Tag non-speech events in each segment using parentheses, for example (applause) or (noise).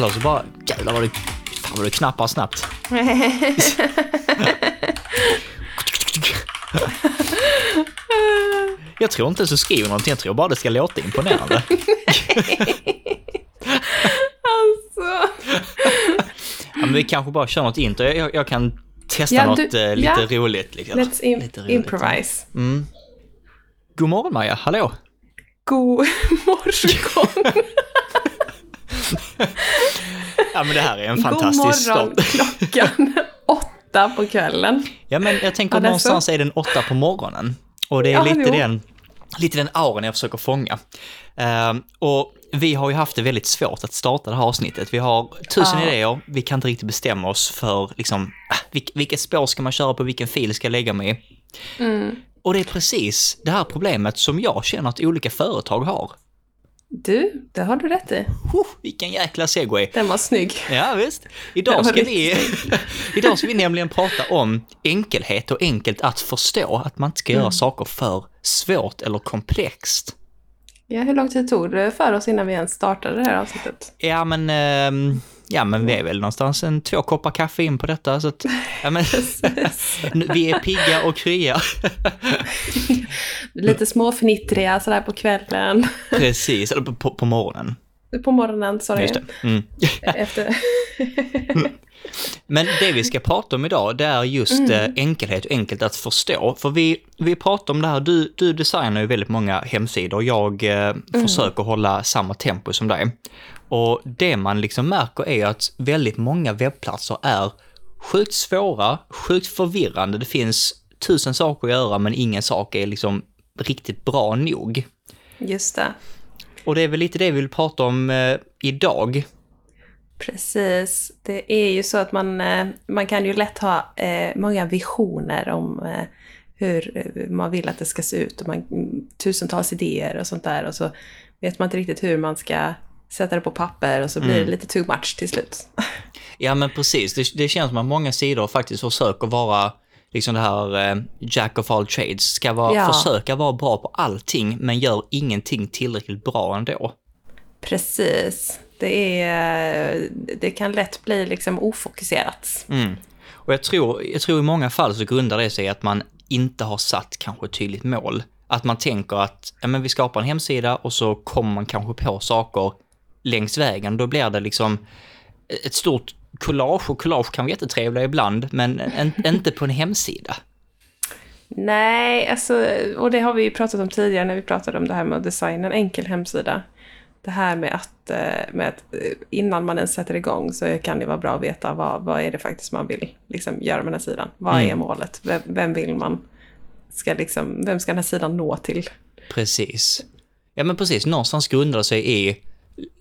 Eller så bara, jävlar vad du, fan vad du knappar snabbt. (laughs) Jag tror inte så skriver någonting, jag tror bara det ska låta imponerande. (laughs) alltså. Ja, men vi kanske bara kör något intro. Jag, jag, jag kan testa Ja, något du- eh, lite ja. roligt. Liksom. Let's im- Lite roligt. improvise. Mm. God morgon Maja, hallå! God (laughs) morgon. (laughs) Ja men det här är en God fantastisk morgon start. klockan (laughs) åtta på kvällen. Ja men jag tänker Ja, någonstans är den åtta på morgonen. Och det är Ja, lite, jo. den, lite den auran jag försöker fånga. Ehm, och vi har ju haft det väldigt svårt att starta det här avsnittet. Vi har tusen Ja. idéer, vi kan inte riktigt bestämma oss för liksom, ah, vilk, vilket spår ska man köra på, vilken fil ska jag lägga mig i. Mm. Och det är precis det här problemet som jag känner att olika företag har. Du, det har du rätt i. Huh, vilken jäkla segway! Den var snygg. Ja visst. Idag ska, vi, (laughs) idag ska vi nämligen prata om enkelhet och enkelt att förstå att man inte ska göra Mm. saker för svårt eller komplext. Ja, hur lång tid tog det för oss innan vi ens startade det här avsnittet? Ja men, ehm, ja men vi är väl någonstans en två koppar kaffe in på detta så att, ja men, (laughs) (laughs) vi är pigga och krya. (laughs) Lite småfnittriga sådär på kvällen. Precis, eller på, på morgonen. På morgonen, sorry. Just det. Mm. Efter... Men det vi ska prata om idag, det är just eh, enkelhet och enkelt att förstå. För vi, vi pratar om det här, du, du designar ju väldigt många hemsidor, jag eh, försöker hålla samma tempo som dig. Och det man liksom märker är att väldigt många webbplatser är sjukt svåra, sjukt förvirrande, det finns tusen saker att göra men ingen sak är liksom riktigt bra nog. Just det. Och det är väl lite det vi vill prata om eh, idag. Precis. Det är ju så att man, eh, man kan ju lätt ha eh, många visioner om eh, hur eh, man vill att det ska se ut och man, tusentals idéer och sånt där och så vet man inte riktigt hur man ska sätta det på papper och så blir Mm. det lite too much till slut. (laughs) Ja men precis, det, det känns som att många sidor faktiskt försöker vara liksom det här eh, jack of all trades, ska vara, Ja. försöka vara bra på allting men gör ingenting tillräckligt bra ändå. Precis. Det, är, det kan lätt bli liksom ofokuserat. Mm. Och jag tror, jag tror i många fall så grundar det sig att man inte har satt kanske ett tydligt mål. Att man tänker att ja, men vi skapar en hemsida och så kommer man kanske på saker längs vägen. Då blir det liksom ett stort collage och collage kan vara jättetrevliga ibland men en, inte på en hemsida. Nej, alltså, och det har vi ju pratat om tidigare när vi pratade om det här med att designa en enkel hemsida. Det här med att, eh, med att eh, innan man ens sätter igång så kan det vara bra att veta vad, vad är det faktiskt man vill liksom, göra med den här sidan. Vad Mm. är målet? Vem, vem vill man ska liksom, vem ska den här sidan nå till? Precis. Ja men precis, någonstans grundar sig i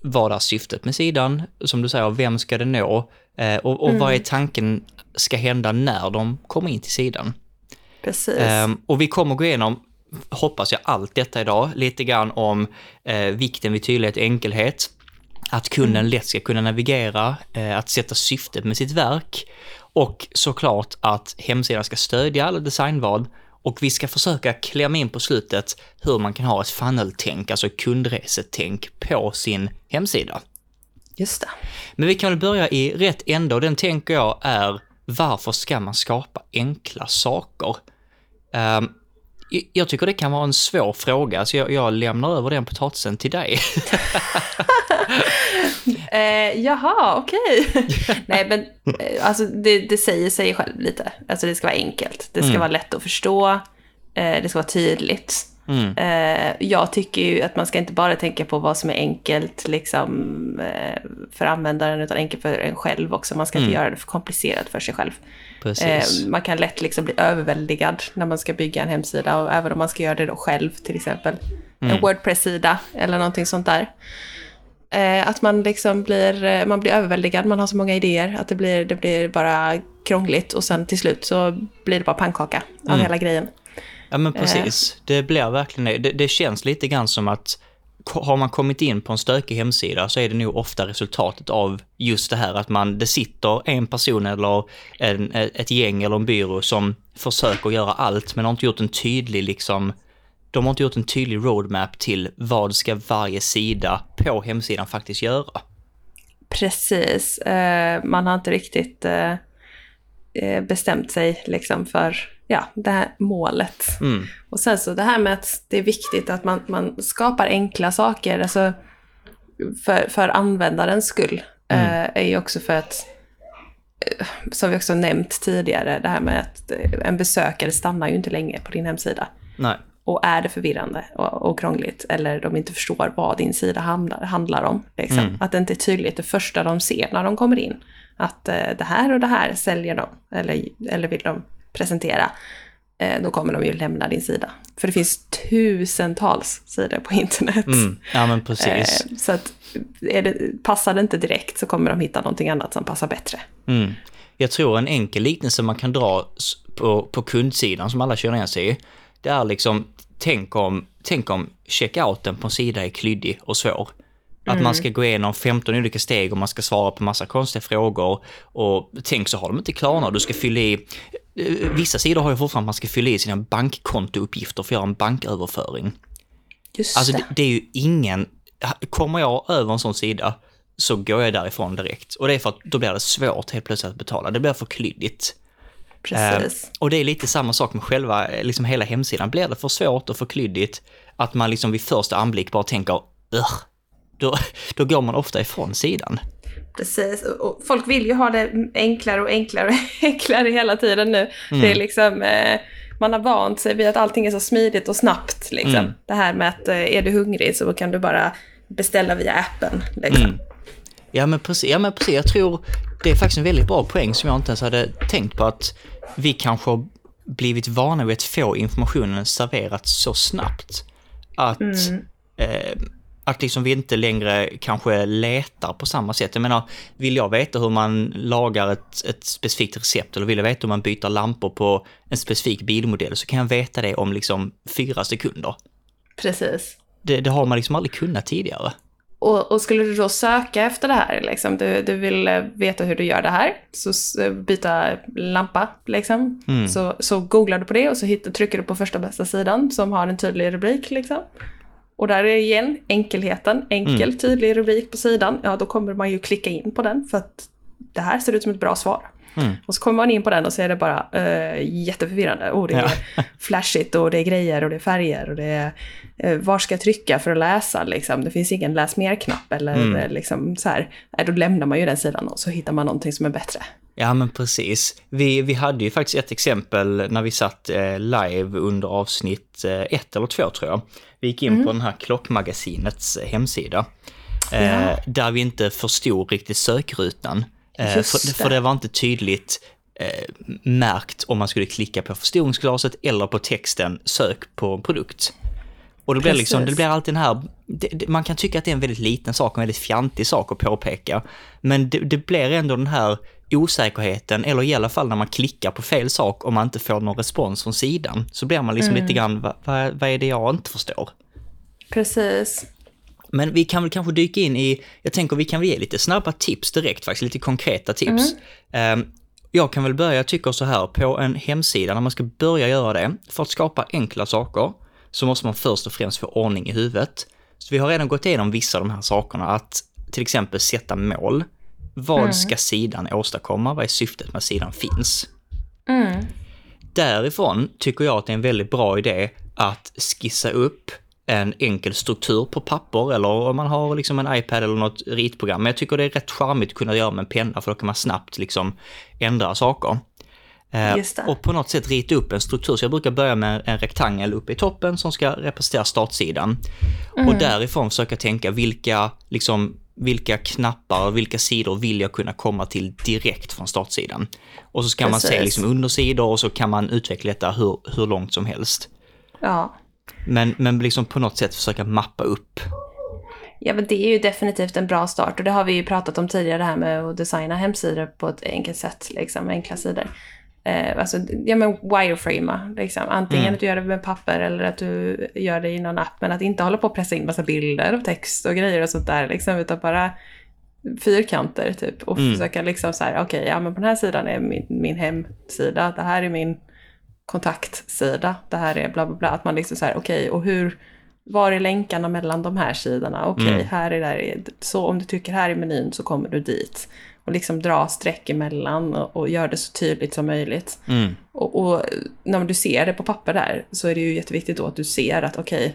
vad är syftet med sidan, som du säger, vem ska det nå? Eh, och, och vad är tanken ska hända när de kommer in till sidan. Precis. Ehm, och vi kommer gå igenom, hoppas jag, allt detta idag, lite grann om eh, vikten vid tydlighet och enkelhet, att kunden lätt ska kunna navigera, eh, att sätta syftet med sitt verk. Och såklart att hemsidan ska stödja alla designval och vi ska försöka klämma in på slutet hur man kan ha ett funnel-tänk, alltså kundresetänk på sin hemsida. Just det. Men vi kan väl börja i rätt ände och den tänker jag är varför ska man skapa enkla saker? Jag- jag tycker det kan vara en svår fråga, så jag, jag lämnar över den potatisen till dig. (laughs) (laughs) Eh, jaha, okej. (laughs) Nej, men eh, alltså, det, det säger sig själv lite. Alltså det ska vara enkelt. Det ska Mm. vara lätt att förstå. Eh, det ska vara tydligt. Mm. Eh, jag tycker ju att man ska inte bara tänka på vad som är enkelt liksom, eh, för användaren, utan enkelt för en själv också. Man ska inte Mm. göra det för komplicerat för sig själv. Eh, man kan lätt liksom bli överväldigad när man ska bygga en hemsida, och även om man ska göra det då själv, till exempel. Mm. En Wordpress-sida eller någonting sånt där. Eh, att man liksom blir, eh, man blir överväldigad, man har så många idéer, att det blir, det blir bara krångligt och sen till slut så blir det bara pannkaka av Mm. hela grejen. Ja men precis, det blir verkligen det. det. Känns lite grann som att har man kommit in på en stökig hemsida så är det nog ofta resultatet av just det här att man, det sitter en person eller en, ett gäng eller en byrå som försöker göra allt men har inte gjort en tydlig liksom, de har inte gjort en tydlig roadmap till vad ska varje sida på hemsidan faktiskt göra. Precis. Eh, man har inte riktigt eh, eh, bestämt sig liksom för ja, det här målet. Mm. Och sen så det här med att det är viktigt att man, man skapar enkla saker, alltså för, för användarens skull, Mm. är ju också för att, som vi också nämnt tidigare, det här med att en besökare stannar ju inte länge på din hemsida. Nej. Och är det förvirrande och, och krångligt, eller de inte förstår vad din sida handlar, handlar om, liksom, Mm. att det inte är tydligt det första de ser när de kommer in, att eh, det här och det här säljer de, eller, eller vill de presentera, eh, då kommer de ju lämna din sida. För det finns tusentals sidor på internet. Mm. Ja, men precis. Eh, så att är det, passar det inte direkt så kommer de hitta någonting annat som passar bättre. Mm. Jag tror en enkel liknelse man kan dra på, på kundsidan som alla känner igen sig i, det är liksom, tänk om, tänk om checkouten på en sida är klyddig och svår. Att man ska gå igenom 15 olika steg och man ska svara på massa konstiga frågor. Och tänk så har de inte klarna, du ska fylla i... eh, Vissa sidor har ju fortfarande att man ska fylla i sina bankkontouppgifter för att göra en banköverföring. Just Alltså det. det, det är ju ingen... Kommer jag över en sån sida så går jag därifrån direkt. Och det är för att då blir det svårt helt plötsligt att betala. Det blir för klyddigt. Precis. Eh, och det är lite samma sak med själva, eh, liksom hela hemsidan. Blir det för svårt och för klyddigt att man liksom vid första anblick bara tänker då, (laughs) då går man ofta ifrån sidan. Precis, och folk vill ju ha det enklare och enklare och (laughs) enklare hela tiden nu. Det är liksom, eh, man har vant sig vid att allting är så smidigt och snabbt. Liksom. Mm. Det här med att eh, är du hungrig så kan du bara beställa via appen. Liksom. Mm. Ja men, precis, ja men precis, jag tror det är faktiskt en väldigt bra poäng som jag inte ens hade tänkt på att vi kanske har blivit vana vid att få informationen serverat så snabbt. Att, eh, att liksom vi inte längre kanske letar på samma sätt. Jag menar, vill jag veta hur man lagar ett, ett specifikt recept eller vill jag veta hur man byter lampor på en specifik bilmodell så kan jag veta det om liksom fyra sekunder. Precis. Det, det har man liksom aldrig kunnat tidigare. Och, och skulle du då söka efter det här, liksom, du, du vill eh, veta hur du gör det här, så eh, byta lampa, liksom. Mm. Så, så googlar du på det och så hittar, trycker du på första bästa sidan som har en tydlig rubrik. Liksom. Och där är igen enkelheten, enkel Mm. tydlig rubrik på sidan. Ja, då kommer man ju klicka in på den för att det här ser ut som ett bra svar. Mm. Och så kommer man in på den och så är det bara uh, jätteförvirrande. Oh, det är Ja. (laughs) flashigt och det är grejer och det är färger och det är eh, var ska jag trycka för att läsa liksom. Det finns ingen läs mer-knapp eller Mm. eh, liksom så här. Nej, då lämnar man ju den sidan och så hittar man någonting som är bättre. Ja, men precis. Vi, vi hade ju faktiskt ett exempel när vi satt eh, live under avsnitt eh, ett eller två, tror jag. Vi gick in på den här klockmagasinets hemsida. Eh, Ja. Där vi inte förstod riktigt sökrutan. Eh, för, det. för det var inte tydligt eh, märkt om man skulle klicka på förstoringsglaset eller på texten sök på en produkt. Och det blir, liksom, det blir alltid den här, det, man kan tycka att det är en väldigt liten sak, en väldigt fjantig sak att påpeka. Men det, det blir ändå den här osäkerheten, eller i alla fall när man klickar på fel sak och man inte får någon respons från sidan, så blir man liksom lite grann, vad va, vad är det jag inte förstår? Precis. Men vi kan väl kanske dyka in i, jag tänker vi kan väl ge lite snabba tips direkt faktiskt, lite konkreta tips. Ehm, Jag kan väl börja, jag tycker så här, på en hemsida, när man ska börja göra det, för att skapa enkla saker, så måste man först och främst få ordning i huvudet. Så vi har redan gått igenom vissa av de här sakerna, att till exempel sätta mål. Vad ska sidan åstadkomma? Vad är syftet med att sidan finns? Mm. Därifrån tycker jag att det är en väldigt bra idé att skissa upp en enkel struktur på papper eller om man har liksom en iPad eller något ritprogram. Men jag tycker det är rätt charmigt att kunna göra med en penna för då kan man snabbt liksom ändra saker. Eh. Och på något sätt rita upp en struktur. Så jag brukar börja med en rektangel uppe i toppen som ska representera startsidan. Och därifrån försöka tänka vilka, liksom, vilka knappar och vilka sidor vill jag kunna komma till direkt från startsidan. Och så ska man se Precis. liksom undersidor och så kan man utveckla detta hur, hur långt som helst. Ja. Men, men liksom på något sätt försöka mappa upp. Ja, men det är ju definitivt en bra start och det har vi ju pratat om tidigare, det här med att designa hemsidor på ett enkelt sätt, liksom, enkla sidor. Eh, alltså, ja men wireframa, liksom. Antingen Mm. att du gör det med papper eller att du gör det i någon app, men att inte hålla på och pressa in massa bilder och text och grejer och sånt där, liksom, utan bara fyrkanter typ. Och Mm. försöka liksom så här, okej, ja men på den här sidan är min, min hemsida, det här är min kontaktsida, det här är bla bla bla. Att man liksom så här, okej, och hur var är länkarna mellan de här sidorna? Okej, okay, mm. här är där. Så om du trycker här i menyn så kommer du dit. Och liksom dra streck emellan och, och gör det så tydligt som möjligt. Mm. Och, och, när du ser det på papper där så är det ju jätteviktigt då att du ser att okej, okay,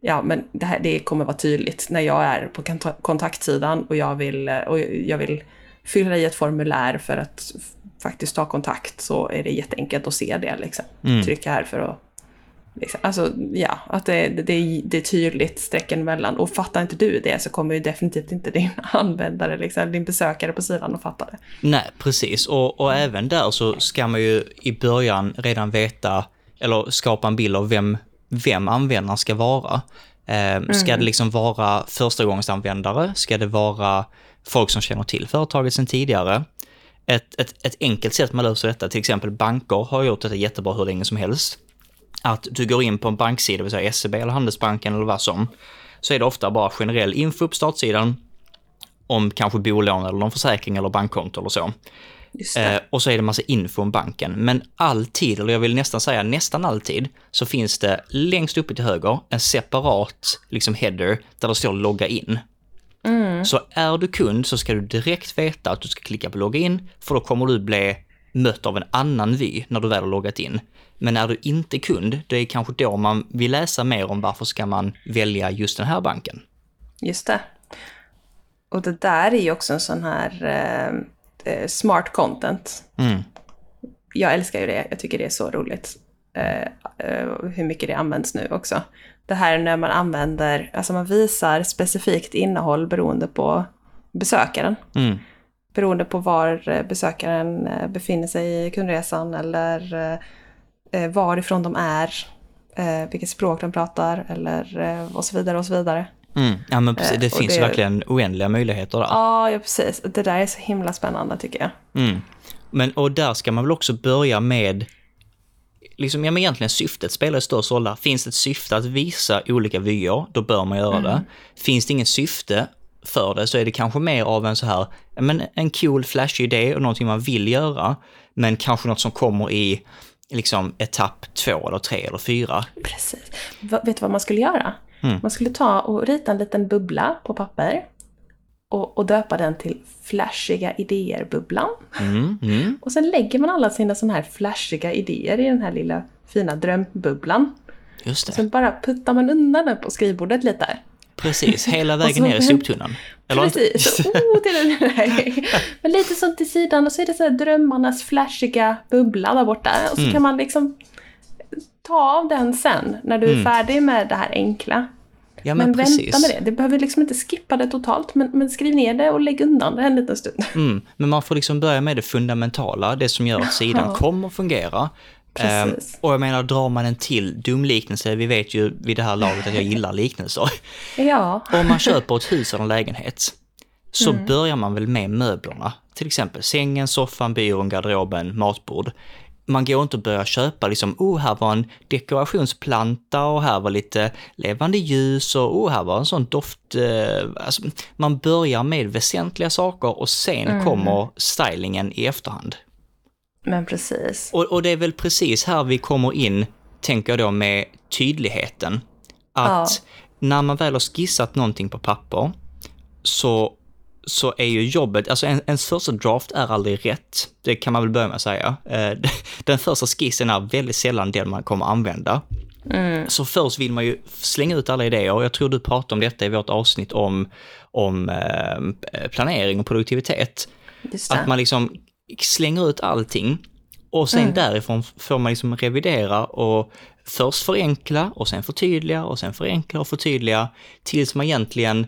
ja men det här det kommer vara tydligt när jag är på kontaktsidan och jag vill, och jag vill fylla i ett formulär för att faktiskt ta kontakt så är det jätteenkelt att se det. Liksom. Mm. Trycka här för att Liksom. Alltså, ja, att det, det, det är tydligt strecken emellan. Och fattar inte du det så kommer ju definitivt inte din (laughs) användare, liksom, din besökare på sidan att fatta det. Nej, precis. Och, och även där så ska man ju i början redan veta, eller skapa en bild av vem, vem användaren ska vara. Eh, ska mm. det liksom vara förstagångsanvändare? Ska det vara folk som känner till företaget sedan tidigare? Ett, ett, ett enkelt sätt man löser detta, till exempel banker har gjort detta jättebra hur länge som helst att du går in på en banksida, det vill säga SEB eller Handelsbanken eller vad som, så är det ofta bara generell info på startsidan om kanske bolån eller någon försäkring eller bankkonto eller så. Eh, och så är det massa info om banken. Men alltid, eller jag vill nästan säga nästan alltid, så finns det längst uppe till höger en separat liksom header där det står logga in. Mm. Så är du kund så ska du direkt veta att du ska klicka på logga in, för då kommer du bli mött av en annan vy när du väl har loggat in. Men när du inte är kund, det är kanske då man vill läsa mer om varför ska man välja just den här banken. Just det. Och det där är ju också en sån här eh, eh, smart content. Mm. Jag älskar ju det, jag tycker det är så roligt. Eh, eh, hur mycket det används nu också. Det här när man använder, alltså man visar specifikt innehåll beroende på besökaren. Mm. Beroende på var eh, besökaren eh, befinner sig i kundresan eller eh, varifrån de är, vilket språk de pratar eller och så vidare och så vidare. Mm. Ja men precis, det finns det, verkligen oändliga möjligheter där. Ja, ja, precis. Det där är så himla spännande tycker jag. Mm. Men och där ska man väl också börja med liksom, ja men egentligen syftet spelar störst roll där. Finns det ett syfte att visa olika vyer, då bör man göra mm. det. Finns det inget syfte för det så är det kanske mer av en så här, men en cool flashig idé och någonting man vill göra, men kanske något som kommer i liksom etapp två eller tre eller fyra. Precis. vet du vad man skulle göra? Mm. Man skulle ta och rita en liten bubbla på papper och, och döpa den till flashiga idéer-bubblan. Mm, mm. Och sen lägger man alla sina sådana här flashiga idéer i den här lilla fina drömbubblan. Just det. Sen bara puttar man undan den på skrivbordet lite. Precis, hela vägen ner i soptunnan. Eller precis, oh, till den Men lite sånt till sidan och så är det så drömmarnas flashiga bubbla där borta. Och så mm. kan man liksom ta av den sen när du är mm. färdig med det här enkla. Ja, men, men vänta med det. Du behöver liksom inte skippa det totalt, men, men skriv ner det och lägg undan det en liten stund. (laughs) Mm, men man får liksom börja med det fundamentala, det som gör att (laughs) sidan kommer fungera. Precis. Um, och jag menar, drar man en till dum liknelse, vi vet ju vid det här laget att jag gillar liknelser. (laughs) Ja. Om man köper ett hus eller en lägenhet, så mm. börjar man väl med möblerna. Till exempel sängen, soffan, byrån, garderoben, matbord. Man går inte och börjar köpa liksom, oh här var en dekorationsplanta och här var lite levande ljus och oh här var en sån doft. Eh, alltså, man börjar med väsentliga saker och sen mm. kommer stylingen i efterhand. Men precis. Och, och, det är väl precis här vi kommer in, tänker jag då, med tydligheten. Att ja. när man väl har skissat någonting på papper så, så är ju jobbet, alltså en, ens första draft är aldrig rätt. Det kan man väl börja med att säga. Eh, (laughs) den första skissen är väldigt sällan den man kommer använda. Mm. Så först vill man ju slänga ut alla idéer och jag tror du pratade om detta i vårt avsnitt om, om eh, planering och produktivitet. Att man liksom slänger ut allting och sen mm. därifrån får man liksom revidera och först förenkla och sen förtydliga och sen förenkla och förtydliga tills man egentligen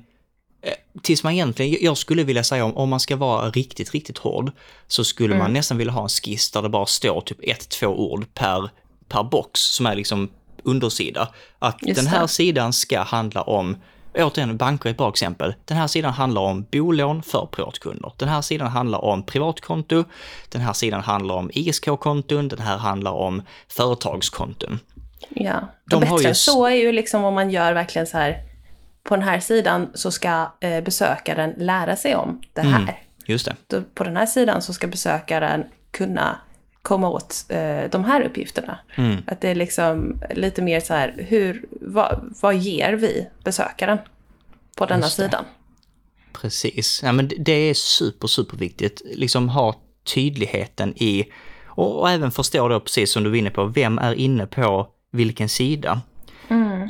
Tills man egentligen, jag skulle vilja säga om, om man ska vara riktigt, riktigt hård, så skulle mm. man nästan vilja ha en skiss där det bara står typ ett, två ord per, per box som är liksom undersida. Att Just den här det. sidan ska handla om återigen, banker är ett bra exempel. Den här sidan handlar om bolån för privatkunder. Den här sidan handlar om privatkonto. Den här sidan handlar om ISK-konton. Den här handlar om företagskonton. Ja, De och bättre än så är ju liksom om man gör verkligen så här. På den här sidan så ska eh, besökaren lära sig om det här. Mm, just det. Då, på den här sidan så ska besökaren kunna komma åt eh, de här uppgifterna. Mm. Att det är liksom lite mer så här, hur, vad, vad ger vi besökaren på denna sidan? Precis. Ja, men det- är super, super viktigt. Liksom ha tydligheten i, och, och även förstå då precis som du var inne på, vem är inne på vilken sida?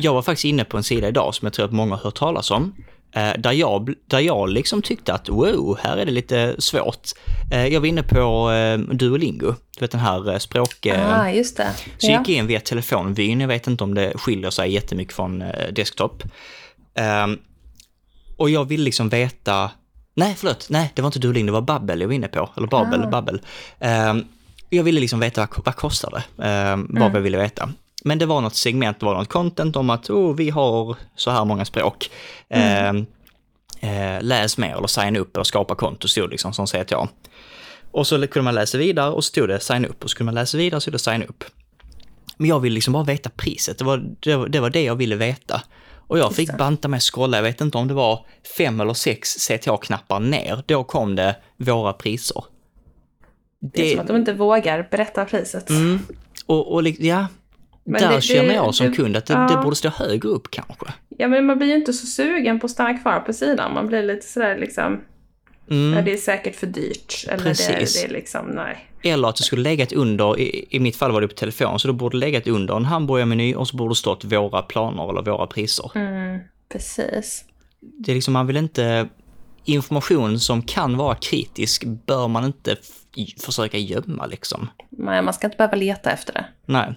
Jag var faktiskt inne på en sida idag som jag tror att många har hört talas om. eh, Där jag, där jag liksom tyckte att wow, här är det lite svårt. Eh, Jag var inne på eh, Duolingo, du vet den här språk... eh, ah, just det. så ja. gick jag in via telefonvyn, jag vet inte om det skiljer sig jättemycket från desktop. Ehm, och jag ville liksom veta, nej förlåt, nej det var inte Duolingo, det var Babbel jag var inne på, eller Babel, Ah. Babbel. Ehm, jag ville liksom veta vad, vad kostar det, um, vad jag ville veta. Men det var något segment, det var något content om att oh, vi har så här många språk. Ehm, eh, läs mer eller signa upp och skapa konto stod liksom som CTA. Och så kunde man läsa vidare och så stod det signa upp och så kunde man läsa vidare så stod det signa upp. Men jag ville liksom bara veta priset, det var det, var, det, var det jag ville veta. Och jag fick det. banta med scrolla, jag vet inte om det var fem eller sex CTA-knappar ner, då kom det våra priser. Det är som att de inte vågar berätta priset. Mm, och, och ja, Men där det- känner det- jag som det- kund att det, ja. det borde stå högre upp kanske. Ja, men man blir ju inte så sugen på att stanna kvar på sidan. Man blir lite sådär liksom, Mm. ja, det är säkert för dyrt. Eller det, Precis. det är liksom, nej. Eller att det skulle legat under, i, i mitt fall var det på telefon, så då borde det legat under en hamburgarmeny och så borde det stått våra planer eller våra priser. Mm, precis. Det är liksom, man vill inte, information som kan vara kritisk bör man inte försöka gömma liksom. Nej, man ska inte behöva leta efter det. Nej.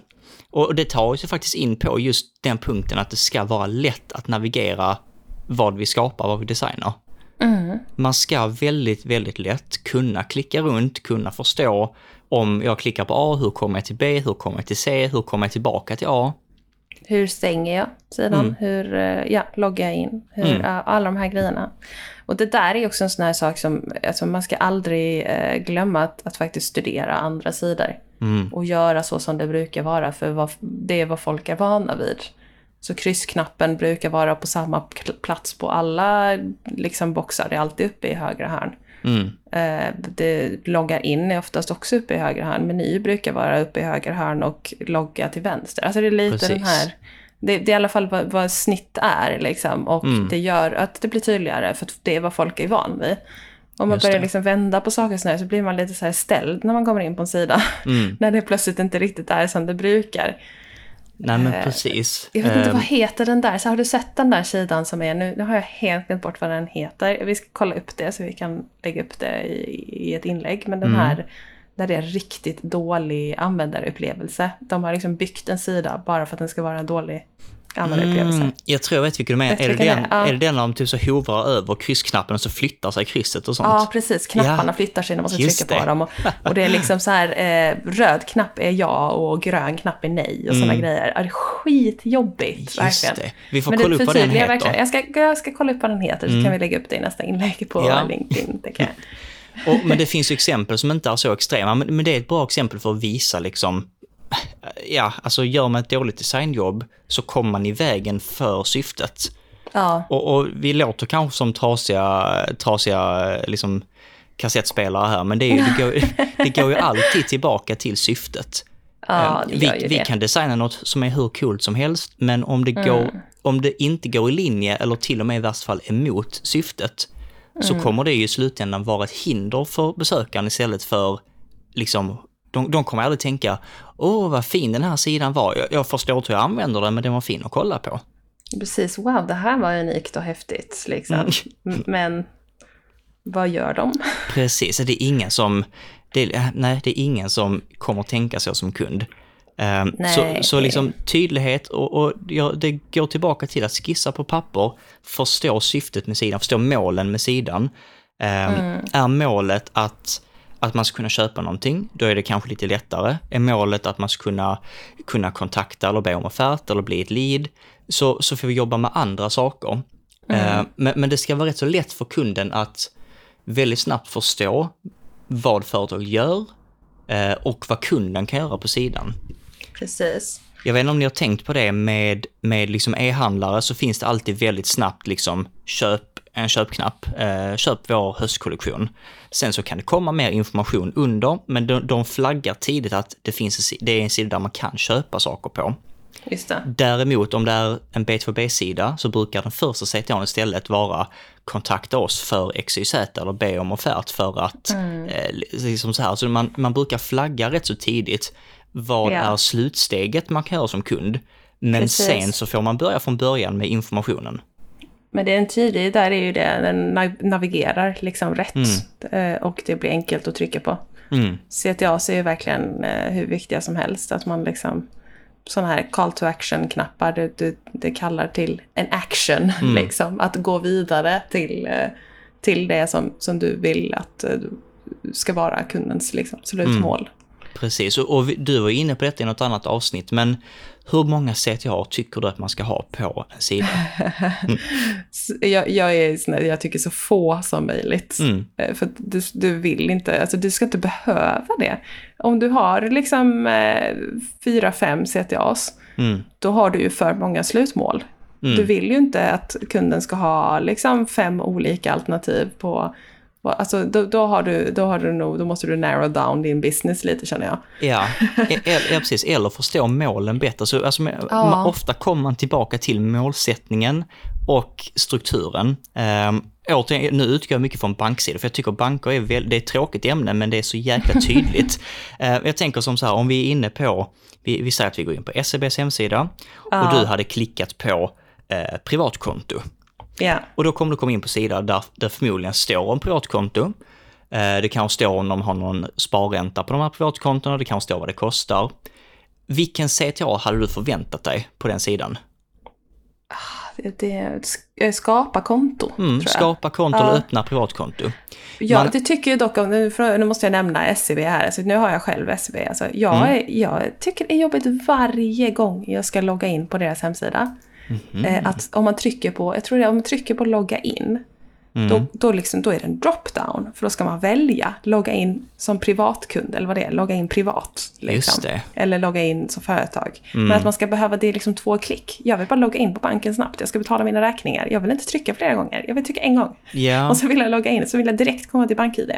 Och det tar sig faktiskt in på just den punkten att det ska vara lätt att navigera vad vi skapar, vad vi designar. Mm. Man ska väldigt, väldigt lätt kunna klicka runt, kunna förstå om jag klickar på A, hur kommer jag till B, hur kommer jag till C, hur kommer jag tillbaka till A? Hur stänger jag sidan? Mm. Hur eh, ja, loggar jag in? Hur, Mm. ja, alla de här grejerna. Och det där är också en sån här sak som alltså man ska aldrig eh, glömma att, att faktiskt studera andra sidor. Mm. Och göra så som det brukar vara, för vad, det är vad folk är vana vid. Så kryssknappen brukar vara på samma pl- plats på alla liksom, boxar, det är alltid uppe i högra hörn. Mm. Eh, det loggar in är oftast också uppe i höger hörn. Meny brukar vara uppe i höger hörn och logga till vänster. Alltså det är lite Precis. den här... Det, det är i alla fall vad, vad snitt är liksom. Och Mm. det gör att det blir tydligare för det är vad folk är van vid. Om man Just börjar liksom vända på saker så, här, så blir man lite så här ställd när man kommer in på en sida. Mm. (laughs) när det plötsligt inte riktigt är som det brukar. Nej men Eh, precis. Jag vet inte Eh, vad heter den där. Så har du sett den där sidan som är nu? Nu har jag helt glömt bort vad den heter. Vi ska kolla upp det så vi kan lägga upp det i, i ett inlägg. Men den Mm. här där det är riktigt dålig användarupplevelse. De har liksom byggt en sida bara för att den ska vara dålig användarupplevelse. Mm, jag tror jag vet vilken du menar. Är det, den? Ja. är det den de typ så hovrar över kryssknappen och så flyttar sig krysset och sånt? Ja, precis. Knapparna Ja, flyttar sig när man ska just trycka på det. dem. Och, och det är liksom så här, eh, röd knapp är ja och grön knapp är nej och sådana Mm. grejer. Ja, det är skitjobbigt, Just verkligen. det. Vi får Men kolla upp vad den heter. verkligen. Jag ska, jag ska kolla upp vad den heter så Mm. kan vi lägga upp det i nästa inlägg på Ja. LinkedIn. Det kan jag. (laughs) Och, men det finns ju exempel som inte är så extrema, men, men det är ett bra exempel för att visa liksom, ja, alltså gör man ett dåligt designjobb så kommer man i vägen för syftet. Ja, Och, och vi låter kanske som trasiga, trasiga liksom, kassettspelare här, men det, är, det, går, det går ju alltid tillbaka till syftet. ja Eh, vi, vi kan designa något som är hur coolt som helst, men om det, går, Mm. om det inte går i linje eller till och med i värsta fall emot syftet, så Mm. kommer det ju i slutändan vara ett hinder för besökaren istället för, liksom, de, de kommer aldrig tänka, åh vad fin den här sidan var, jag, jag förstår inte hur jag använder den, men den var fin att kolla på. Precis, wow, det här var unikt och häftigt. Liksom. Mm. (laughs) Men vad gör de? (laughs) Precis, det är ingen som, det är, nej, det är ingen som kommer tänka så som kund. Nej. så, så liksom tydlighet och, och ja, det går tillbaka till att skissa på papper, förstå syftet med sidan, förstå målen med sidan. Ehm, Mm. Är målet att, att man ska kunna köpa någonting, då är det kanske lite lättare. Är målet att man ska kunna, kunna kontakta eller be om offert eller bli ett lead, så, så får vi jobba med andra saker. Ehm, men, men det ska vara rätt så lätt för kunden att väldigt snabbt förstå vad företaget gör eh, och vad kunden kan göra på sidan. Precis. Jag vet inte om ni har tänkt på det med, med liksom e-handlare så finns det alltid väldigt snabbt liksom köp en köpknapp, eh, köp vår höstkollektion. Sen så kan det komma mer information under, men de, de flaggar tidigt att det finns en, det är en sida där man kan köpa saker på. Just det. Däremot om det är en B2B-sida så brukar den första CTAn istället vara kontakta oss för XYZ eller be om offert för att, eh, liksom så här, så man, man brukar flagga rätt så tidigt vad Ja. är slutsteget man kan göra som kund. Men Precis. sen så får man börja från början med informationen. Men det är en tidig, där är ju det, den nav- navigerar liksom rätt. Eh, Och det blir enkelt att trycka på. Mm. CTA är ju verkligen eh, hur viktiga som helst. Att man liksom, sådana här call to action-knappar, det, det, det kallar till en action. (laughs) Liksom, att gå vidare till, eh, till det som, som du vill att ska vara kundens liksom, slutmål. Precis, och, och du var inne på detta i något annat avsnitt, men hur många CTA tycker du att man ska ha på en sida? (laughs) Så Jag, jag, är jag tycker så få som möjligt. Mm. Eh, För du, du vill inte, alltså du ska inte behöva det. Om du har liksom eh, fyra, fem CTAs, Mm. då har du ju för många slutmål. Mm. Du vill ju inte att kunden ska ha liksom fem olika alternativ på- Alltså då, då, har du, då, har du nog, då måste du narrow down din business lite känner jag. Ja, e- e- ja, precis. Eller förstå målen bättre. Så, alltså, Ja. ofta kommer man tillbaka till målsättningen och strukturen. Um, återigen, nu utgår jag mycket från banksidan, för jag tycker banker är väl, det är ett tråkigt ämne, men det är så jäkla tydligt. (laughs) Eh, jag tänker som så här, om vi är inne på, vi, vi säger att vi går in på SEBs hemsida och Ja. du hade klickat på eh, privatkonto. Ja, Och då kommer du komma in på sidan där det förmodligen står om privatkonto. Eh, Det kanske står om de har någon sparränta på de här privatkontona, det kanske står vad det kostar. Vilken CTA hade du förväntat dig på den sidan? det, det, sk- skapa konto, Mm, skapa konto Ja. eller öppna privatkonto. Ja, Man- det tycker jag dock nu, nu måste jag nämna SCB här, alltså, nu har jag själv SCB. Alltså, jag, Mm. jag tycker det är jobbigt varje gång jag ska logga in på deras hemsida. Eh, att om man trycker på, jag tror det är om man trycker på logga in, Mm. då, då, liksom, då är det en drop-down. För då ska man välja logga in som privatkund, eller vad det är, logga in privat. Liksom. Eller logga in som företag. Mm. Men att man ska behöva det är liksom två klick. Jag vill bara logga in på banken snabbt, jag ska betala mina räkningar. Jag vill inte trycka flera gånger, jag vill trycka en gång. Ja, Och så vill jag logga in, så vill jag direkt komma till BankID.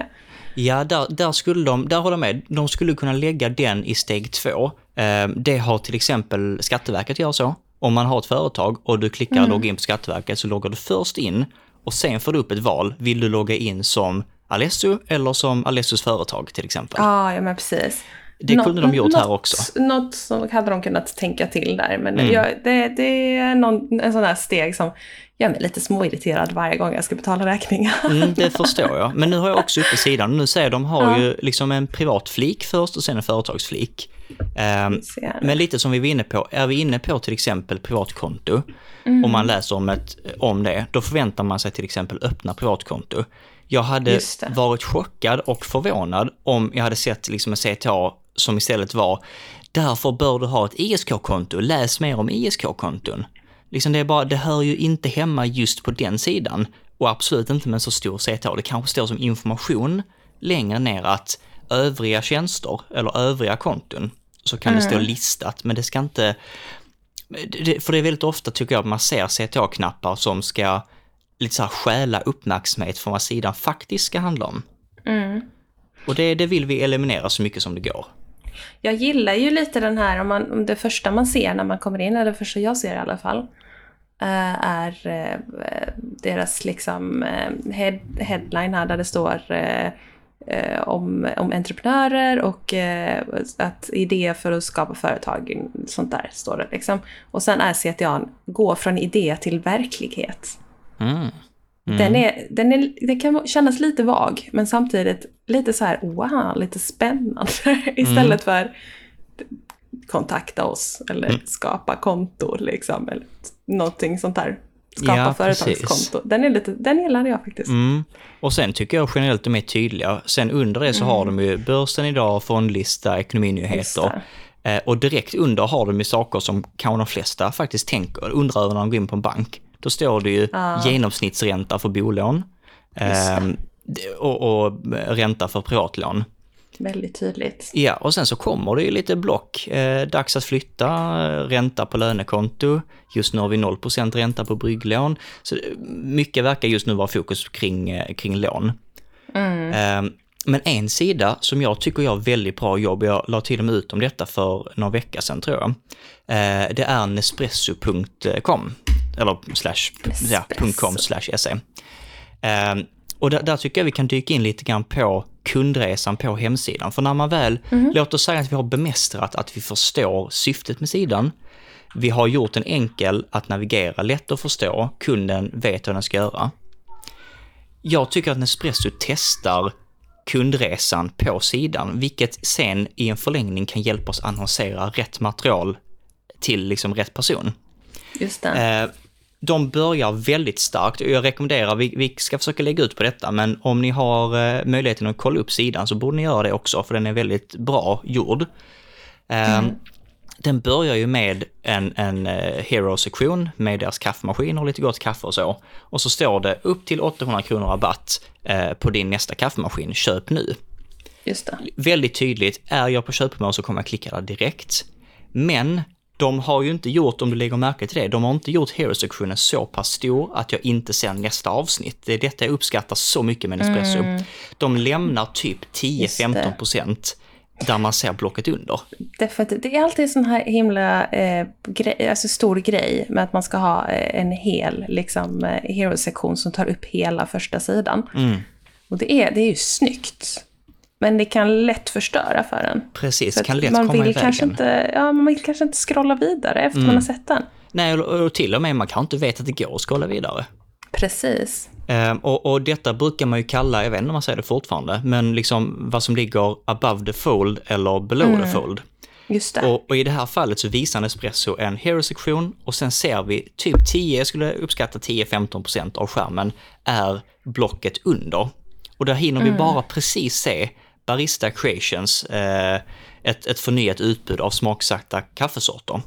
ja där, där skulle de, där håller jag med, de skulle kunna lägga den i steg två. Eh, Det har till exempel Skatteverket gör så. Om man har ett företag och du klickar Mm. logga in på Skatteverket så loggar du först in och sen får du upp ett val. Vill du logga in som Alesso eller som Alessos företag till exempel? Ja, ja men precis. Det kunde de gjort här också. Något som hade de kunnat tänka till där. Men Mm. jag, det, det är någon, en sån här steg som gör mig lite småirriterad varje gång jag ska betala räkningar. Mm, det (laughs) förstår jag. Men nu har jag också uppe sidan. Nu säger de har Ja. ju liksom en privat flik först och sen en företagsflik. Ehm, men lite som vi var inne på, är vi inne på till exempel privatkonto Mm. och man läser om, ett, om det, då förväntar man sig till exempel öppna privatkonto. Jag hade varit chockad och förvånad om jag hade sett liksom en CTA som istället var Därför bör du ha ett ISK-konto, läs mer om ISK-konton. Liksom det, är bara, det hör ju inte hemma just på den sidan och absolut inte med en så stor CTA. Det kanske står som information längre ner att övriga tjänster eller övriga konton så kan det stå listat, men det ska inte... För det är väldigt ofta tycker jag att man ser CTA-knappar som ska lite så här stjäla uppmärksamhet från vad sidan faktiskt ska handla om. Mm. Och det, det vill vi eliminera så mycket som det går. Jag gillar ju lite den här, om, man, om det första man ser när man kommer in, eller det första jag ser i alla fall, eh, är eh, deras liksom eh, head, headline här där det står eh, om, om entreprenörer och eh, att idé för att skapa företag, sånt där står det liksom. Och sen är CTA gå från idé till verklighet. Mm. Den, är, den, är, den kan kännas lite vag, men samtidigt lite så här, wow, lite spännande. (laughs) Istället för kontakta oss eller skapa konto, liksom. Eller någonting sånt där. Skapa Ja, företagskonto. Den, är lite, den gillar jag faktiskt. Mm. Och sen tycker jag generellt de är tydliga. Sen under det så har de ju börsen idag, fondlista, ekonominyheter. Eh, och direkt under har de ju saker som kanske de flesta faktiskt tänker, undrar över när de går in på en bank. Då står det ju genomsnittsränta för bolån eh, och, och ränta för privatlån. Väldigt tydligt. Ja, och sen så kommer det ju lite block. Eh, dags att flytta, eh, ränta på lönekonto. Just nu har vi 0% ränta på brygglån. Så eh, mycket verkar just nu vara fokus kring, eh, kring lån. Mm. Eh, men en sida som jag tycker gör väldigt bra jobb, jag la till och med ut om detta för några veckor sedan tror jag, eh, det är nespresso.com, eller slash, ja, .com slash se. Eh, och där, där, tycker jag vi kan dyka in lite grann på kundresan på hemsidan. För när man väl, mm. låt oss säga att vi har bemästrat att vi förstår syftet med sidan, vi har gjort den enkel att navigera, lätt att förstå, kunden vet vad den ska göra. Jag tycker att Nespresso testar kundresan på sidan, vilket sen i en förlängning kan hjälpa oss annonsera rätt material till liksom rätt person. Just det. Eh, de börjar väldigt starkt och jag rekommenderar, vi, vi ska försöka lägga ut på detta, men om ni har eh, möjligheten att kolla upp sidan så borde ni göra det också, för den är väldigt bra gjord. Eh, mm. Den börjar ju med en, en Hero-sektion med deras kaffemaskin och lite gott kaffe och så. Och så står det upp till 800 kronor rabatt på din nästa kaffemaskin, köp nu. Just det. Väldigt tydligt, är jag på köpmode så kommer jag klicka där direkt. Men de har ju inte gjort, om du lägger märke till det, de har inte gjort Hero-sektionen så pass stor att jag inte ser nästa avsnitt. Det är detta jag uppskattar så mycket med Nespresso. Mm. De lämnar typ 10-15% där man ser blocket under. Definitivt. Det är alltid en sån här himla eh, grej, alltså stor grej med att man ska ha eh, en hel liksom, eh, Hero-sektion som tar upp hela första sidan. Mm. Och det är, det är ju snyggt. Men det kan lätt förstöra för en. Precis, kan lätt man komma vill i kanske vägen. Inte, ja, man vill kanske inte scrolla vidare efter mm. man har sett den. Nej, och, och till och med man kan inte veta att det går att scrolla vidare. Precis. Um, och, och, detta brukar man ju kalla, jag vet inte om man säger det fortfarande, men liksom vad som ligger above the fold eller below mm. the fold. Just det. Och, och, i det här fallet så visar Nespresso en hero-sektion och sen ser vi typ 10, jag skulle uppskatta 10-15% av skärmen är blocket under. Och där hinner mm. vi bara precis se Barista Creations, eh, ett, ett förnyat utbud av smaksatta kaffesorter.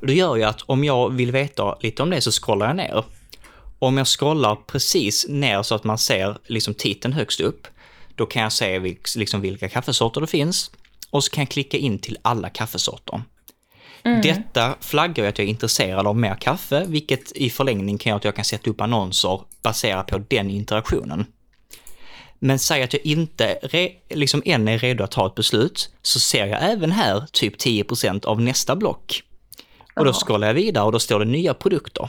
Det gör ju att om jag vill veta lite om det så scrollar jag ner. Om jag scrollar precis ner så att man ser liksom titeln högst upp, då kan jag se liksom vilka kaffesorter det finns och så kan jag klicka in till alla kaffesorter. Mm. Detta flaggar ju att jag är intresserad av mer kaffe, vilket i förlängning kan göra att jag kan sätta upp annonser baserat på den interaktionen. Men säg att jag inte re, liksom än är redo att ta ett beslut, så ser jag även här typ 10% av nästa block. Och då scrollar jag vidare och då står det nya produkter.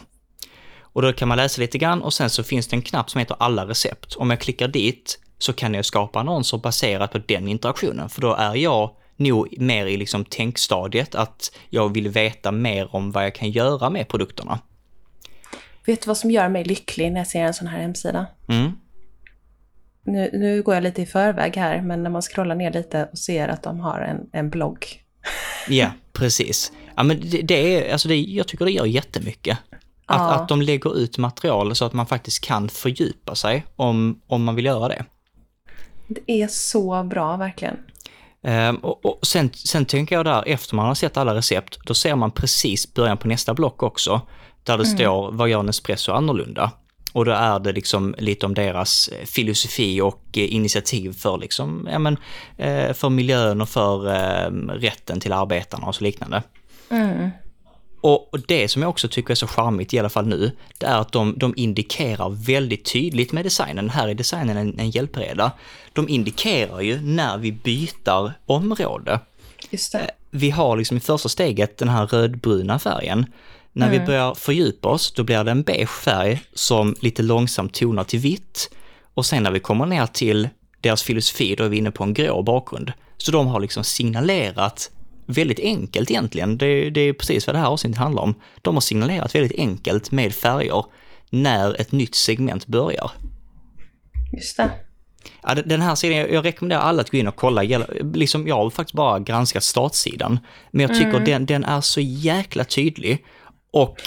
Och då kan man läsa lite grann och sen så finns det en knapp som heter alla recept. Om jag klickar dit så kan jag skapa annonser baserat på den interaktionen, för då är jag nog mer i liksom tänkstadiet att jag vill veta mer om vad jag kan göra med produkterna. Vet du vad som gör mig lycklig när jag ser en sån här hemsida? Mm nu, nu går jag lite i förväg här, men när man scrollar ner lite och ser att de har en, en blogg. Ja, precis. Ja, men det, det är, alltså det, jag tycker det gör jättemycket. Att, ja. att de lägger ut material så att man faktiskt kan fördjupa sig om, om man vill göra det. Det är så bra, verkligen. Um, och, och sen, sen tänker jag där, efter man har sett alla recept, då ser man precis början på nästa block också, där det mm. står vad gör Nespresso annorlunda? Och då är det liksom lite om deras eh, filosofi och eh, initiativ för, liksom, ja, men, eh, för miljön och för rätten till arbetarna och så liknande. Mm. Och det som jag också tycker är så charmigt, i alla fall nu, det är att de, de indikerar väldigt tydligt med designen, här är designen en, en hjälpreda, de indikerar ju när vi byter område. Vi har liksom i första steget den här rödbruna färgen när mm. vi börjar fördjupa oss, då blir det en beige färg som lite långsamt tonar till vitt. Och sen när vi kommer ner till deras filosofi, då är vi inne på en grå bakgrund. Så de har liksom signalerat väldigt enkelt egentligen, det, det är precis vad det här avsnittet handlar om. De har signalerat väldigt enkelt med färger när ett nytt segment börjar. Just det. Ja, den här sidan, jag rekommenderar alla att gå in och kolla. Liksom, jag har faktiskt bara granskat startsidan, men jag tycker mm. den, den är så jäkla tydlig och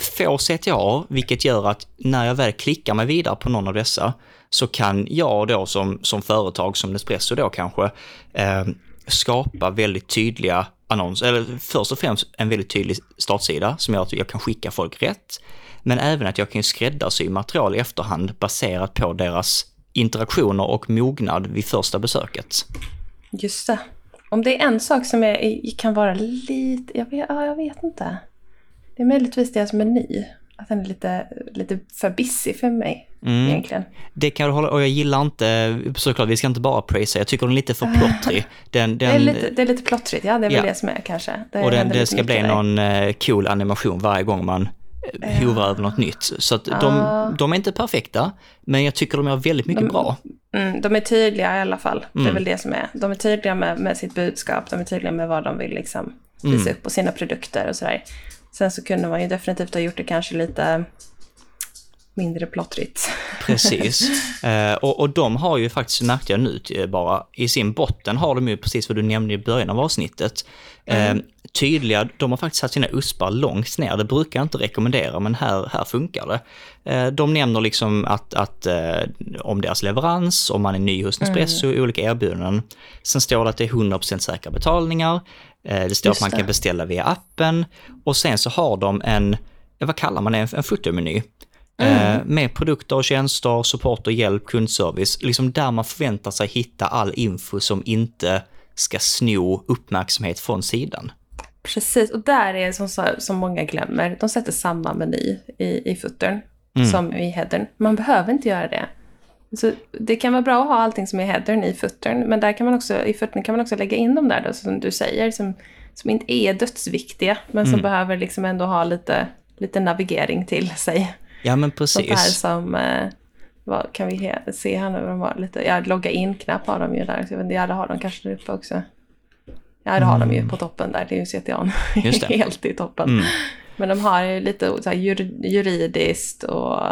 få CTA, vilket gör att när jag väl klickar mig vidare på någon av dessa så kan jag då som, som företag, som Nespresso då kanske, eh, skapa väldigt tydliga annonser, eller först och främst en väldigt tydlig startsida som gör att jag kan skicka folk rätt, men även att jag kan skräddarsy material i efterhand baserat på deras interaktioner och mognad vid första besöket. Just det. Om det är en sak som är, kan vara lite, jag vet, ja, jag vet inte. Det är möjligtvis deras meny. att den är lite, lite för bissig för mig Mm. egentligen. Det kan jag hålla, och jag gillar inte, såklart vi ska inte bara prisa, jag tycker den är lite för plottrig. (laughs) Den, Det är, den, lite, det är lite plottrigt, ja det är väl Ja. det som är kanske. Det och den, det ska bli där. någon eh, cool animation varje gång man eh, hovrar över något nytt. Så att de, Ah. de är inte perfekta, men jag tycker de gör väldigt mycket De- bra. Mm, de är tydliga i alla fall. Det Mm. är väl det som är. De är tydliga med, med sitt budskap, de är tydliga med vad de vill liksom visa Mm. upp på sina produkter och sådär. Sen så kunde man ju definitivt ha gjort det kanske lite mindre plottrigt. (laughs) Precis. Eh, och, och de har ju faktiskt, märkte jag nu eh, bara, i sin botten har de ju precis vad du nämnde i början av avsnittet. Eh, tydliga, de har faktiskt satt sina uspar långt ner, det brukar jag inte rekommendera, men här, här funkar det. Eh, de nämner liksom att, att eh, om deras leverans, om man är ny hos Nespresso, olika erbjudanden. Sen står det att det är 100% säkra betalningar, eh, det står Just att man det. kan beställa via appen och sen så har de en, vad kallar man det, en, en footermeny. Eh, med produkter och tjänster, support och hjälp, kundservice, liksom där man förväntar sig hitta all info som inte ska sno uppmärksamhet från sidan. Precis, och där är det som, som många glömmer. De sätter samma meny i, i footern Mm. som i headern. Man behöver inte göra det. Så det kan vara bra att ha allting som är headern i footern, men där kan man också, i footern kan man också lägga in de där då, som du säger, som, som inte är dödsviktiga, men som Mm. behöver liksom ändå ha lite, lite navigering till sig. Ja men Sånt här precis. som, eh, vad kan vi he- se här nu, vad de har lite, ja, logga in-knapp har de ju där, så jag vet inte, ja, det har de kanske där uppe också. Ja, det har de ju på toppen där, det är ju. Mm. (laughs) Det. Helt i toppen. Mm. Men de har ju lite så här, jur- juridiskt och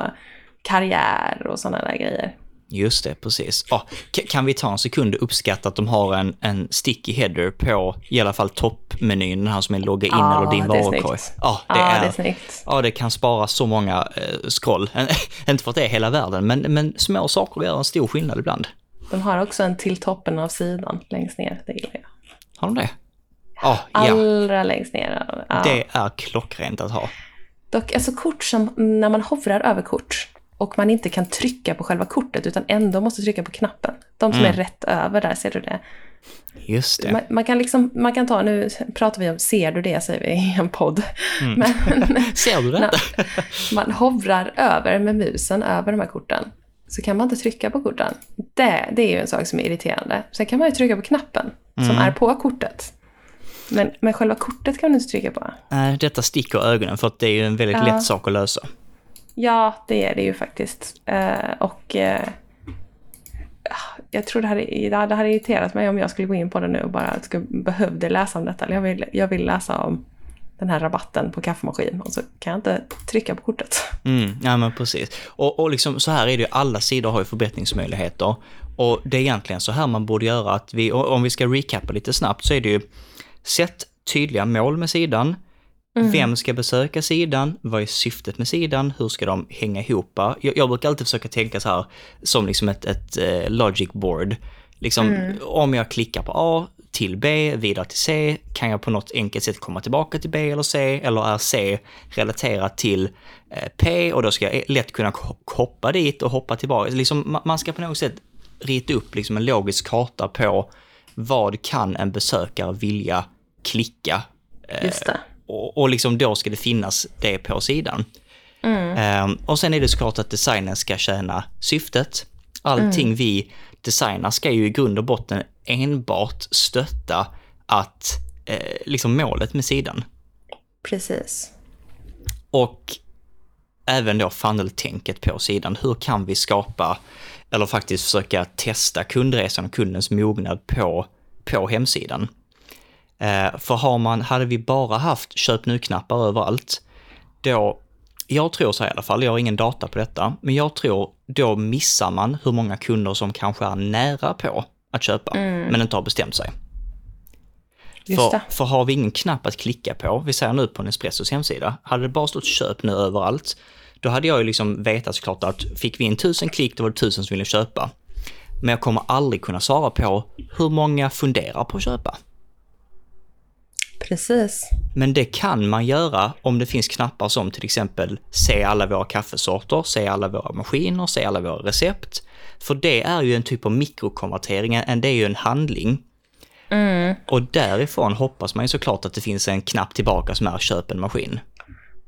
karriär och sådana där grejer. Just det, precis. K- kan vi ta en sekund och uppskatta att de har en, en sticky header på i alla fall toppmenyn, den här som är logga in Ja, eller din det varukorg. Ja, det ja, är, det är snyggt. Ja, det kan spara så många eh, scroll. (laughs) Inte för att det är hela världen, men, men små saker gör en stor skillnad ibland. De har också en till toppen av sidan längst ner, det gillar jag. Har de det? Ja. Allra längst ner. Det är klockrent att ha. Dock, alltså kort som, när man hovrar över kort och man inte kan trycka på själva kortet utan ändå måste trycka på knappen. De som Mm. är rätt över där, ser du det? Just det. Man, man kan liksom, man kan ta, nu pratar vi om ser du det, säger vi i en podd. Mm. (laughs) Men (laughs) Ser du detta? man hovrar över med musen över de här korten. Så kan man inte trycka på korten. Det, det är ju en sak som är irriterande. Sen kan man ju trycka på knappen som Mm. är på kortet. Men, men själva kortet kan du inte trycka på. Nej, detta sticker ögonen för att det är ju en väldigt Ja. lätt sak att lösa. Ja, det är det ju faktiskt. Eh, och eh, ah, jag tror det hade, det hade irriterat mig om jag skulle gå in på det nu och bara skulle, behövde läsa om detta. Eller Jag vill, jag vill läsa om den här rabatten på kaffemaskin och så kan jag inte trycka på kortet. Mm, ja men precis. Och, och liksom så här är det ju, alla sidor har ju förbättringsmöjligheter. Och det är egentligen så här man borde göra att vi, om vi ska recappa lite snabbt så är det ju, sätt tydliga mål med sidan. Vem ska besöka sidan? Vad är syftet med sidan? Hur ska de hänga ihop? Jag, jag brukar alltid försöka tänka så här som liksom ett, ett eh, logic board. Liksom, om jag klickar på A till B, vidare till C, kan jag på något enkelt sätt komma tillbaka till B eller C? Eller är C relaterat till eh, P och då ska jag lätt kunna hoppa dit och hoppa tillbaka. Liksom, ma- man ska på något sätt rita upp liksom en logisk karta på vad kan en besökare vilja klicka Just det. Och, och liksom då ska det finnas det på sidan. Ehm, och sen är det såklart att designen ska tjäna syftet. Allting vi designar ska ju i grund och botten enbart stötta att eh, liksom målet med sidan. Precis. Och även då funnel-tänket på sidan. Hur kan vi skapa, eller faktiskt försöka testa kundresan och kundens mognad på, på hemsidan? Eh, för har man, hade vi bara haft köp nu-knappar överallt, då, jag tror så här i alla fall, jag har ingen data på detta, men jag tror då missar man hur många kunder som kanske är nära på att köpa, men inte har bestämt sig. För, för har vi ingen knapp att klicka på, vi säger nu på Nespressos hemsida, hade det bara stått köp nu överallt, då hade jag ju liksom vetat såklart att fick vi in tusen klick, då var det tusen som ville köpa. Men jag kommer aldrig kunna svara på hur många funderar på att köpa. Precis. Men det kan man göra om det finns knappar som till exempel se alla våra kaffesorter, se alla våra maskiner, se alla våra recept. För det är ju en typ av mikrokonvertering, en- det är ju en handling. Och därifrån hoppas man ju såklart att det finns en knapp tillbaka som är köp en maskin.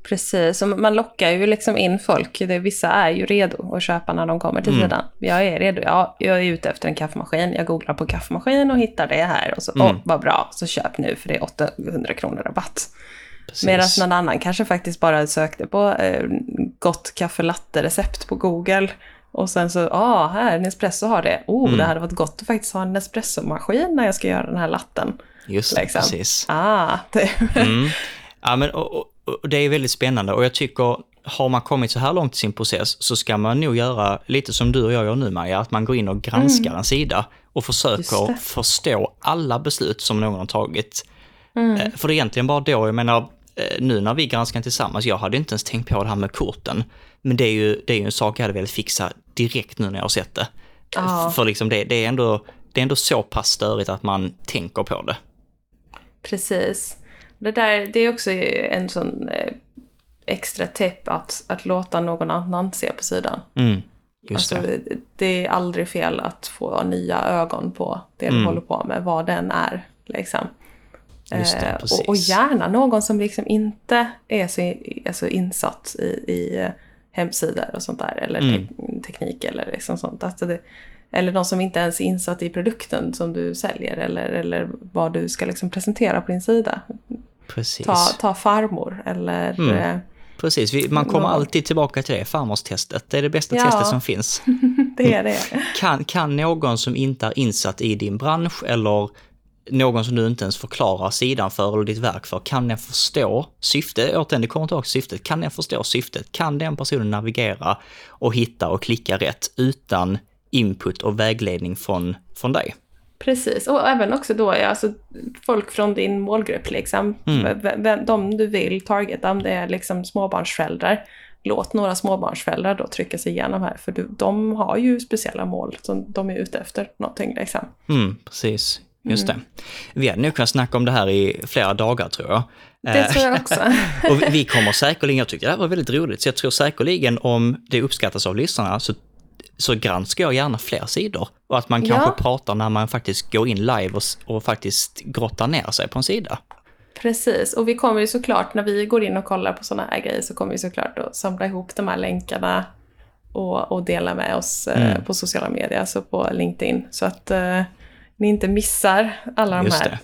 Precis, och man lockar ju liksom in folk. Det, vissa är ju redo att köpa när de kommer till Mm. sidan. Jag är redo, ja, jag är ute efter en kaffemaskin. Jag googlar på kaffemaskin och hittar det här. Och så, Mm. åh, vad bra, så köp nu för det är 800 kronor rabatt. Medan någon annan kanske faktiskt bara sökte på eh, gott kaffe latte-recept på Google. Och sen så, ah, här, Nespresso har det. Oh, Mm. det hade varit gott att faktiskt ha en Nespresso-maskin när jag ska göra den här latten. Just det, liksom. precis. Ah, (laughs) det, Mm. Ja, men, och, och, och det är väldigt spännande och jag tycker, har man kommit så här långt i sin process så ska man nog göra lite som du och jag gör nu Maja, att man går in och granskar en sida och försöker förstå alla beslut som någon har tagit. Mm. Eh, För det är egentligen bara då, jag menar, eh, nu när vi granskar tillsammans, jag hade inte ens tänkt på det här med korten. Men det är ju, det är ju en sak jag hade velat fixa direkt nu när jag har sett det. Ja. För liksom det, det, är ändå, det är ändå så pass störigt att man tänker på det. Precis. Det, där, det är också en sån eh, extra tipp att, att låta någon annan se på sidan. Mm. Alltså, det. det. är aldrig fel att få nya ögon på det du Mm. håller på med, vad den är. Liksom. Det, Eh, och, och gärna någon som liksom inte är så i- alltså insatt i, i eh, hemsidor och sånt där. Eller Mm. te- teknik eller liksom sånt. Alltså det, eller någon som inte ens är insatt i produkten som du säljer. Eller, eller vad du ska liksom presentera på din sida. Precis. Ta, ta farmor eller... Mm. eh, Precis, man kommer alltid tillbaka till det, farmers-testet. Det är det bästa Ja. testet som finns. (laughs) det är det. Kan, kan någon som inte är insatt i din bransch eller någon som du inte ens förklarar sidan för eller ditt verk för, kan den förstå syftet? Återigen, det kommer tillbaka till syftet. Kan den förstå syftet? Kan den personen navigera och hitta och klicka rätt utan input och vägledning från, från dig? Precis, och även också då alltså, folk från din målgrupp. Liksom. Mm. De du vill targeta, om det är liksom småbarnsföräldrar. Låt några småbarnsföräldrar då trycka sig igenom här, för du, de har ju speciella mål som de är ute efter. Någonting, liksom. Mm, precis. Just det. Vi hade nog kunnat snacka om det här i flera dagar tror jag. Det Eh, tror jag också. (laughs) Och vi- vi kommer säkerligen, jag tyckte det här var väldigt roligt, så jag tror säkerligen om det uppskattas av lyssnarna så, så granskar jag gärna fler sidor. Och att man Ja. kanske pratar när man faktiskt går in live och, och faktiskt grottar ner sig på en sida. Precis, och vi kommer ju såklart, när vi går in och kollar på sådana här grejer, så kommer vi såklart att samla ihop de här länkarna och, och dela med oss eh, Mm. på sociala medier, alltså på LinkedIn. Så att eh, ni inte missar alla de Just här det.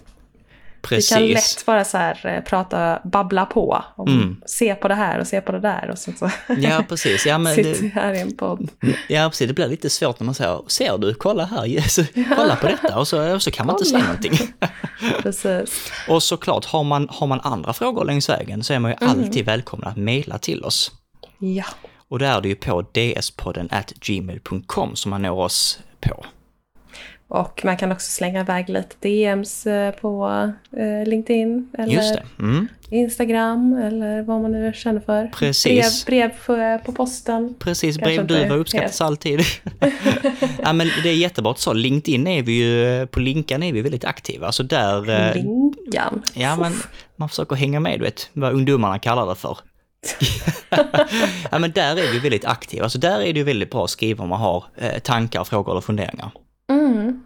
Vi kan Precis. lätt bara så här eh, prata, babbla på. Om, Mm. Se på det här och se på det där. Och sen så Ja, precis. Ja, men sitter det, här i en podd. ja, precis. Det blir lite svårt när man säger, ser du, kolla här, (laughs) så, kolla på detta och så, och så kan man inte säga någonting. (laughs) Precis. Och såklart, har man, har man andra frågor längs vägen så är man ju Mm. alltid välkommen att mejla till oss. Ja, Och där är det ju på dspodden at gmail.com som man når oss på. Och man kan också slänga iväg lite DMs eh, på eh, LinkedIn eller. Mm. Instagram eller vad man nu känner för. Precis. Brev, brev på, posten. Precis, brevduvor uppskattas helt. alltid. (laughs) ja, men det är jättebra att sa. LinkedIn är vi ju, på Linkan är vi väldigt aktiva. Så där, eh, Linkan. ja men man försöker hänga med, du vet, vad ungdomarna kallar det för. (laughs) ja men där är vi väldigt aktiva, så där är det ju väldigt bra att skriva om man har eh, tankar, frågor eller funderingar. Mm.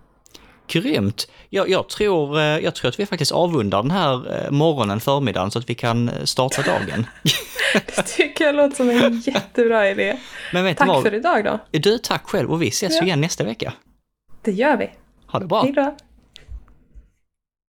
Grymt! Jag, jag, tror, eh, jag tror att vi faktiskt avundar den här eh, morgonen, förmiddagen, så att vi kan eh, starta dagen. (laughs) Det tycker jag låter som en (laughs) jättebra idé. Men vet du Tack vad? för idag då. Du, tack själv och vi ses Ja. igen nästa vecka. Det gör vi. Ha det bra! Hej då.